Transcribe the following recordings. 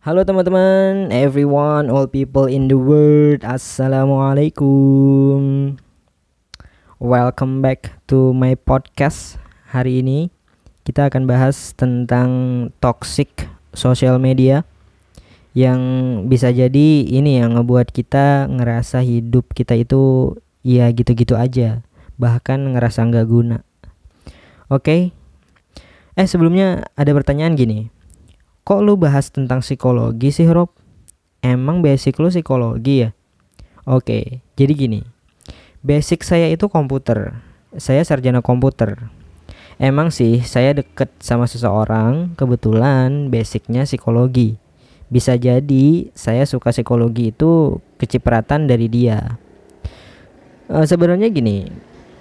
Halo teman-teman, everyone, all people in the world, assalamualaikum. Welcome back to my podcast. Hari ini kita akan bahas tentang toxic social media yang bisa jadi ini yang ngebuat kita ngerasa hidup kita itu ya gitu-gitu aja, bahkan ngerasa nggak guna. Oke. Eh sebelumnya ada pertanyaan gini Kok lu bahas tentang psikologi sih Rob? Emang basic lu psikologi ya? Oke, jadi gini. Basic saya itu komputer. Saya sarjana komputer. Emang sih saya deket sama seseorang, kebetulan basicnya psikologi. Bisa jadi saya suka psikologi itu kecipratan dari dia. E, Sebenarnya gini,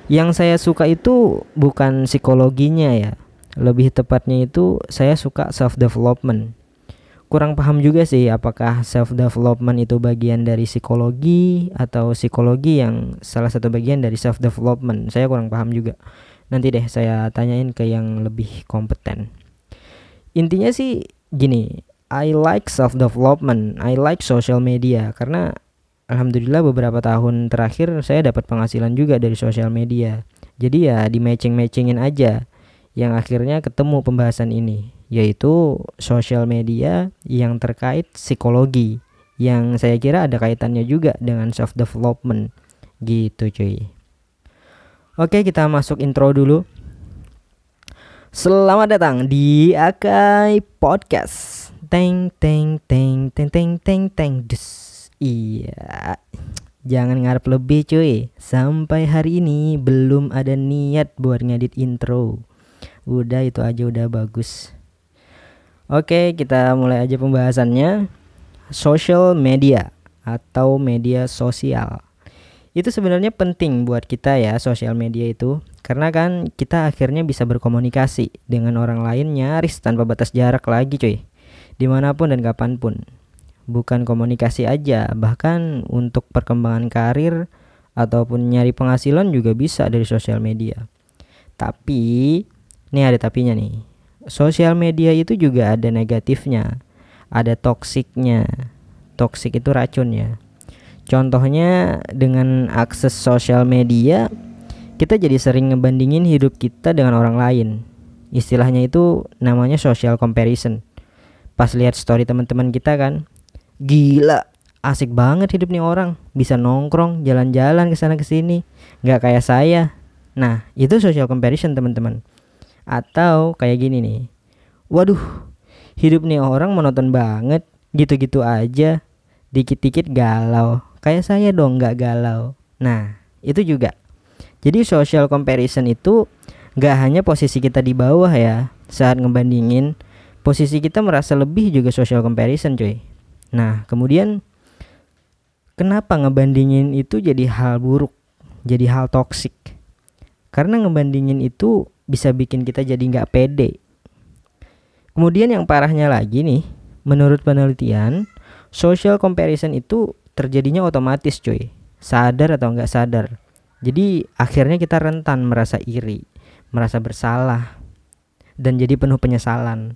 yang saya suka itu bukan psikologinya ya, lebih tepatnya itu saya suka self development kurang paham juga sih apakah self development itu bagian dari psikologi atau psikologi yang salah satu bagian dari self development saya kurang paham juga. Nanti deh saya tanyain ke yang lebih kompeten. Intinya sih gini I like self development I like social media. Karena alhamdulillah beberapa tahun terakhir saya dapat penghasilan juga dari sosial media. Jadi ya di matching matchingin aja yang akhirnya ketemu pembahasan ini yaitu sosial media yang terkait psikologi yang saya kira ada kaitannya juga dengan self development gitu cuy. Oke, kita masuk intro dulu. Selamat datang di Akai Podcast. Teng teng teng teng teng teng teng des. Iya. Jangan ngarep lebih cuy. Sampai hari ini belum ada niat buat ngedit intro. Udah itu aja udah bagus. Oke, kita mulai aja pembahasannya. Social media atau media sosial. Itu sebenarnya penting buat kita ya sosial media itu karena kan kita akhirnya bisa berkomunikasi dengan orang lain nyaris tanpa batas jarak lagi cuy. Di mana pun dan kapan pun. Bukan komunikasi aja, bahkan untuk perkembangan karir ataupun nyari penghasilan juga bisa dari sosial media. Tapi Nih ada tapinya nih. Sosial media itu juga ada negatifnya. Ada toksiknya. Toksik itu racun ya. Contohnya dengan akses sosial media kita jadi sering ngebandingin hidup kita dengan orang lain. Istilahnya itu namanya social comparison. Pas lihat story teman-teman kita kan, gila, asik banget hidup nih orang, bisa nongkrong, jalan-jalan ke sana ke sini, nggak kayak saya. Nah, itu social comparison teman-teman. Atau kayak gini nih. Waduh, hidup nih orang monoton banget, gitu-gitu aja. Dikit-dikit galau. Kayak saya dong nggak galau. Nah, itu juga. Jadi social comparison itu nggak hanya posisi kita di bawah ya saat ngebandingin posisi kita merasa lebih juga social comparison cuy. Nah, kemudian kenapa ngebandingin itu jadi hal buruk, jadi hal toksik? Karena ngebandingin itu bisa bikin kita jadi nggak pede. Kemudian yang parahnya lagi nih, menurut penelitian, social comparison itu terjadinya otomatis cuy, sadar atau nggak sadar. Jadi akhirnya kita rentan merasa iri, merasa bersalah, dan jadi penuh penyesalan.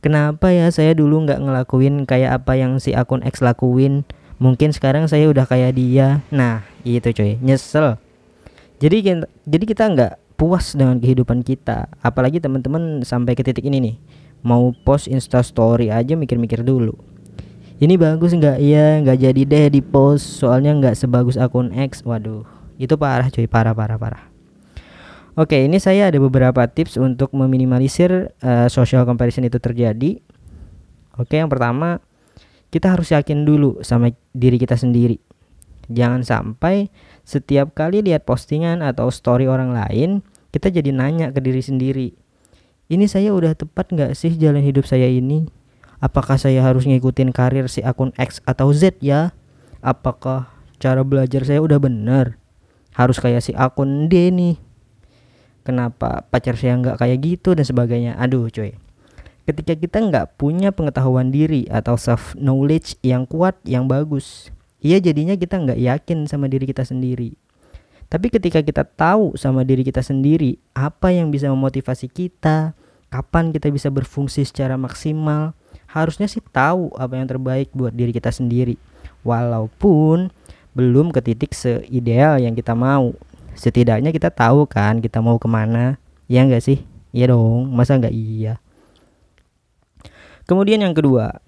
Kenapa ya saya dulu nggak ngelakuin kayak apa yang si akun X lakuin? Mungkin sekarang saya udah kayak dia. Nah, itu cuy, nyesel. Jadi jadi kita nggak puas dengan kehidupan kita. Apalagi teman-teman sampai ke titik ini nih. Mau post insta story aja mikir-mikir dulu. Ini bagus nggak? Ya nggak jadi deh di post soalnya nggak sebagus akun X. Waduh itu parah cuy parah parah parah. Oke ini saya ada beberapa tips untuk meminimalisir uh, social comparison itu terjadi. Oke yang pertama kita harus yakin dulu sama diri kita sendiri jangan sampai setiap kali lihat postingan atau story orang lain, kita jadi nanya ke diri sendiri. Ini saya udah tepat nggak sih jalan hidup saya ini? Apakah saya harus ngikutin karir si akun X atau Z ya? Apakah cara belajar saya udah bener? Harus kayak si akun D nih. Kenapa pacar saya nggak kayak gitu dan sebagainya? Aduh cuy. Ketika kita nggak punya pengetahuan diri atau self knowledge yang kuat, yang bagus, Iya jadinya kita nggak yakin sama diri kita sendiri. Tapi ketika kita tahu sama diri kita sendiri apa yang bisa memotivasi kita, kapan kita bisa berfungsi secara maksimal, harusnya sih tahu apa yang terbaik buat diri kita sendiri. Walaupun belum ke titik seideal yang kita mau. Setidaknya kita tahu kan kita mau ke mana. Ya enggak sih? Iya dong. Masa enggak iya? Kemudian yang kedua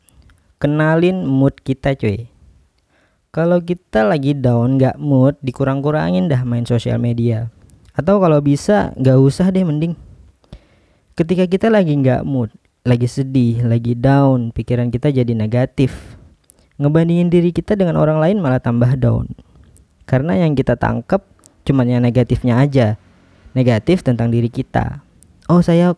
kenalin mood kita cuy kalau kita lagi down nggak mood dikurang-kurangin dah main sosial media. Atau kalau bisa nggak usah deh mending. Ketika kita lagi nggak mood lagi sedih lagi down pikiran kita jadi negatif. Ngebandingin diri kita dengan orang lain malah tambah down. Karena yang kita tangkap cuma yang negatifnya aja. Negatif tentang diri kita. Oh saya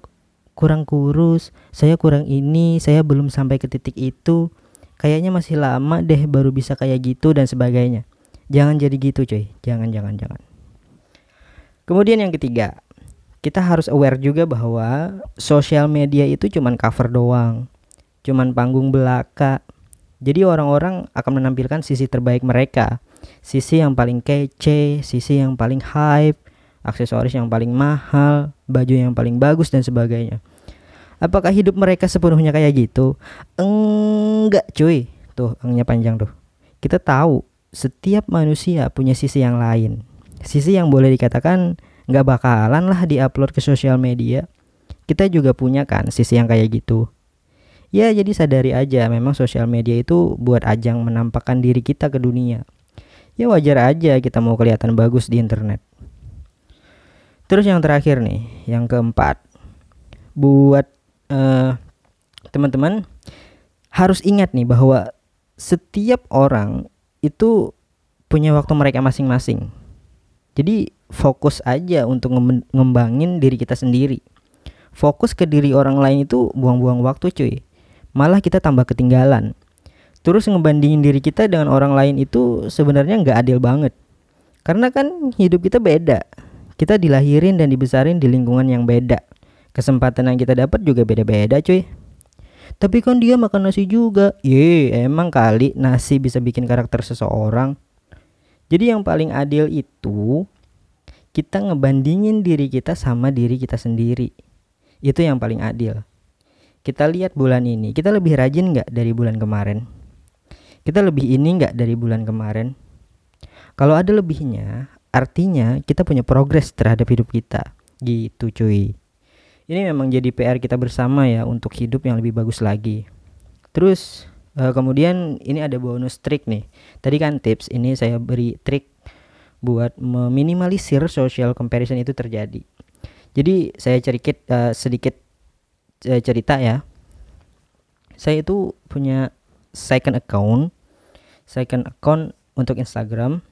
kurang kurus saya kurang ini saya belum sampai ke titik itu kayaknya masih lama deh baru bisa kayak gitu dan sebagainya. Jangan jadi gitu cuy. Jangan jangan jangan. Kemudian yang ketiga kita harus aware juga bahwa sosial media itu cuman cover doang. Cuman panggung belaka. Jadi orang-orang akan menampilkan sisi terbaik mereka, sisi yang paling kece, sisi yang paling hype, aksesoris yang paling mahal, baju yang paling bagus dan sebagainya. Apakah hidup mereka sepenuhnya kayak gitu? Enggak, cuy. Tuh, engnya panjang tuh. Kita tahu setiap manusia punya sisi yang lain. Sisi yang boleh dikatakan nggak bakalan lah diupload ke sosial media. Kita juga punya kan sisi yang kayak gitu. Ya jadi sadari aja memang sosial media itu buat ajang menampakkan diri kita ke dunia. Ya wajar aja kita mau kelihatan bagus di internet. Terus yang terakhir nih, yang keempat. Buat uh, teman-teman harus ingat nih bahwa setiap orang itu punya waktu mereka masing-masing. Jadi fokus aja untuk ngembangin diri kita sendiri. Fokus ke diri orang lain itu buang-buang waktu cuy malah kita tambah ketinggalan. Terus ngebandingin diri kita dengan orang lain itu sebenarnya nggak adil banget. Karena kan hidup kita beda. Kita dilahirin dan dibesarin di lingkungan yang beda. Kesempatan yang kita dapat juga beda-beda cuy. Tapi kan dia makan nasi juga. Ye, emang kali nasi bisa bikin karakter seseorang. Jadi yang paling adil itu kita ngebandingin diri kita sama diri kita sendiri. Itu yang paling adil. Kita lihat bulan ini, kita lebih rajin nggak dari bulan kemarin? Kita lebih ini nggak dari bulan kemarin? Kalau ada lebihnya, artinya kita punya progres terhadap hidup kita. Gitu cuy. Ini memang jadi PR kita bersama ya untuk hidup yang lebih bagus lagi. Terus uh, kemudian ini ada bonus trik nih. Tadi kan tips ini saya beri trik buat meminimalisir social comparison itu terjadi. Jadi saya cerikit uh, sedikit Eh, cerita ya saya itu punya second account second account untuk Instagram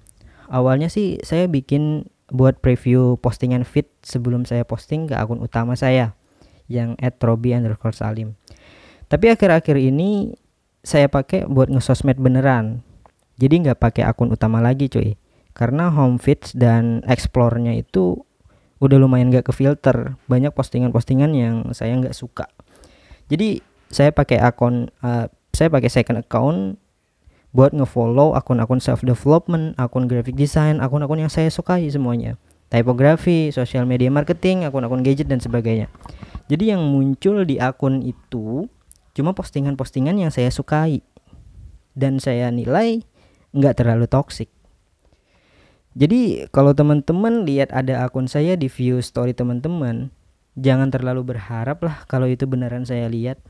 awalnya sih saya bikin buat preview postingan feed sebelum saya posting ke akun utama saya yang @robi underscore salim. Tapi akhir-akhir ini saya pakai buat ngesosmed beneran. Jadi nggak pakai akun utama lagi cuy. Karena home feeds dan explore-nya itu udah lumayan gak ke filter banyak postingan-postingan yang saya nggak suka. Jadi saya pakai akun uh, saya pakai second account buat ngefollow akun-akun self development akun graphic design akun-akun yang saya sukai semuanya. Typography social media marketing akun-akun gadget dan sebagainya. Jadi yang muncul di akun itu cuma postingan-postingan yang saya sukai. Dan saya nilai nggak terlalu toxic. Jadi kalau teman-teman lihat ada akun saya di view story teman-teman, jangan terlalu berharap lah kalau itu beneran saya lihat.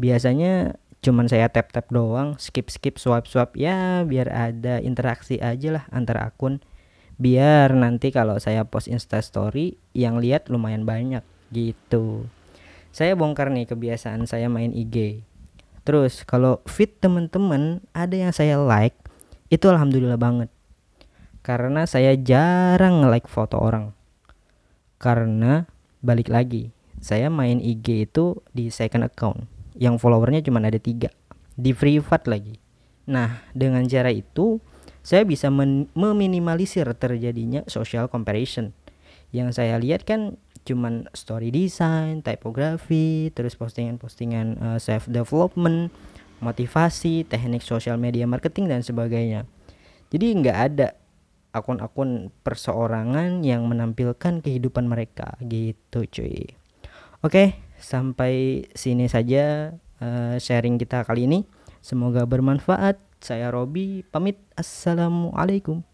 Biasanya cuman saya tap-tap doang, skip-skip swipe-swipe ya biar ada interaksi aja lah antar akun. Biar nanti kalau saya post Insta story yang lihat lumayan banyak gitu. Saya bongkar nih kebiasaan saya main IG. Terus kalau feed teman-teman ada yang saya like, itu alhamdulillah banget karena saya jarang nge-like foto orang. Karena balik lagi, saya main IG itu di second account yang followernya cuma ada tiga di privat lagi. Nah, dengan cara itu saya bisa meminimalisir terjadinya social comparison. Yang saya lihat kan cuman story design, typography, terus postingan-postingan uh, self development, motivasi, teknik social media marketing dan sebagainya. Jadi nggak ada akun-akun perseorangan yang menampilkan kehidupan mereka gitu cuy oke sampai sini saja uh, sharing kita kali ini. Semoga bermanfaat. Saya Robi pamit. Assalamualaikum.